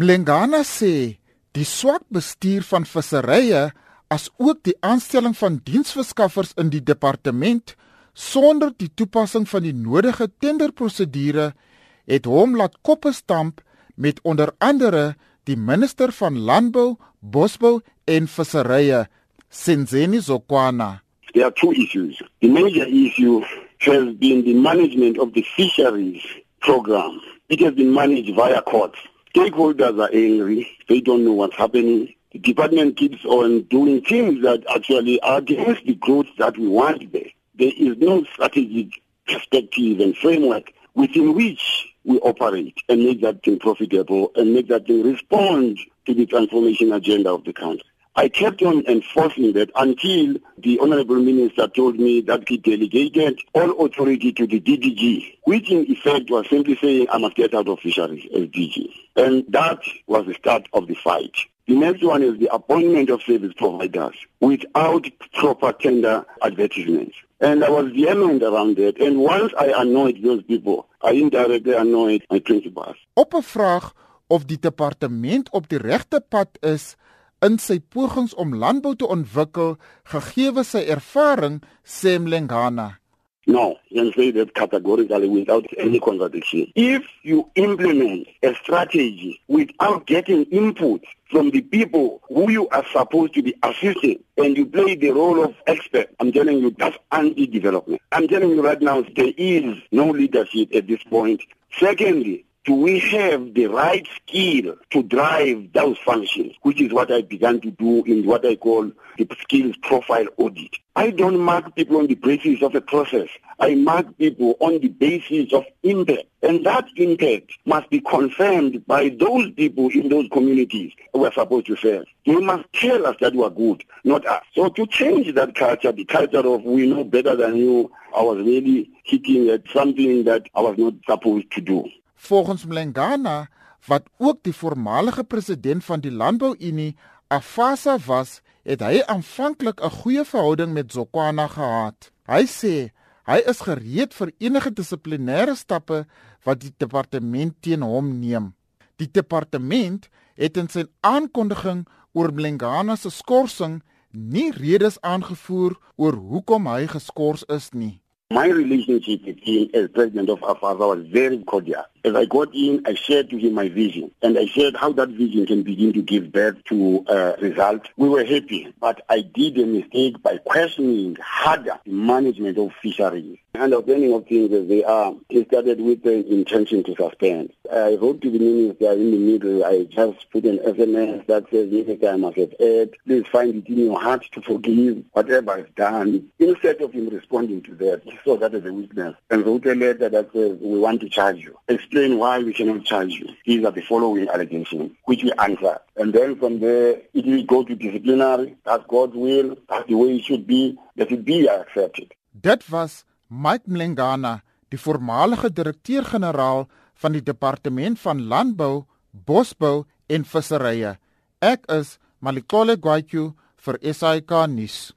Mlengana sê die swak bestuur van visserye as ook die aanstelling van diensverskaffers in die departement sonder die toepassing van die nodige tenderprosedure het hom laat koppe stamp met onder andere die minister van landbou, bosbou en visserye, Senzeni Zokwana. There are two issues. The major issue has been the management of the fisheries program. It has been managed via courts. Stakeholders are angry. They don't know what's happening. The department keeps on doing things that actually are against the growth that we want there. There is no strategic perspective and framework within which we operate and make that thing profitable and make that thing respond to the transformation agenda of the country. I kept on enforcing that until the Honorable Minister told me that he delegated all authority to the DDG, which in effect was simply saying I must get out of fisheries as DG. And that was the start of the fight. The next one is the appointment of service providers without proper tender advertisements. And I was vehement around that. And once I annoyed those people, I indirectly annoyed my principals. Op 'n vraag of die departement op die regte pad is in sy pogings om landbou te ontwikkel gegee sy ervaring sê Mlengana No, you can say that categorically without any contradiction. If you implement a strategy without getting input from the people who you are supposed to be assisting and you play the role of expert, I'm telling you that's anti-development. I'm telling you right now there is no leadership at this point. Secondly, do we have the right skill to drive those functions, which is what I began to do in what I call the skills profile audit. I don't mark people on the basis of a process. I mark people on the basis of impact. And that impact must be confirmed by those people in those communities we're supposed to serve. They must tell us that we are good, not us. So to change that culture, the culture of we know better than you, I was really hitting at something that I was not supposed to do. Volgens Mlengana, wat ook die voormalige president van die Landbouunie, Afasa was, het hy aanvanklik 'n goeie verhouding met Zokwana gehad. Hy sê hy is gereed vir enige dissiplinêre stappe wat die departement teen hom neem. Die departement het in sy aankondiging oor Mlengana se skorsing nie redes aangevoer oor hoekom hy geskort is nie. My relationship with him as president of AFASA was very cordial. As I got in, I shared to him my vision, and I shared how that vision can begin to give birth to uh, results. We were happy, but I did a mistake by questioning harder management of fisheries. Understanding of things as they are, he started with the intention to suspend. I wrote to the minister in the middle, I just put an SMS that says, Minister, I must have erred. Please find it in your heart to forgive whatever I've done. Instead of him responding to that, he saw that as a weakness and wrote a letter that says, we want to charge you. Explain why we cannot charge you. These are the following allegations, which we answer. And then from there, it will go to disciplinary. That's God's will. That's the way it should be. That it be accepted. That was Mike Mlengana, die voormalige direkteur-generaal van die Departement van Landbou, Bosbou en Visserye. Ek is Malikole Gwatyu vir SAK nuus.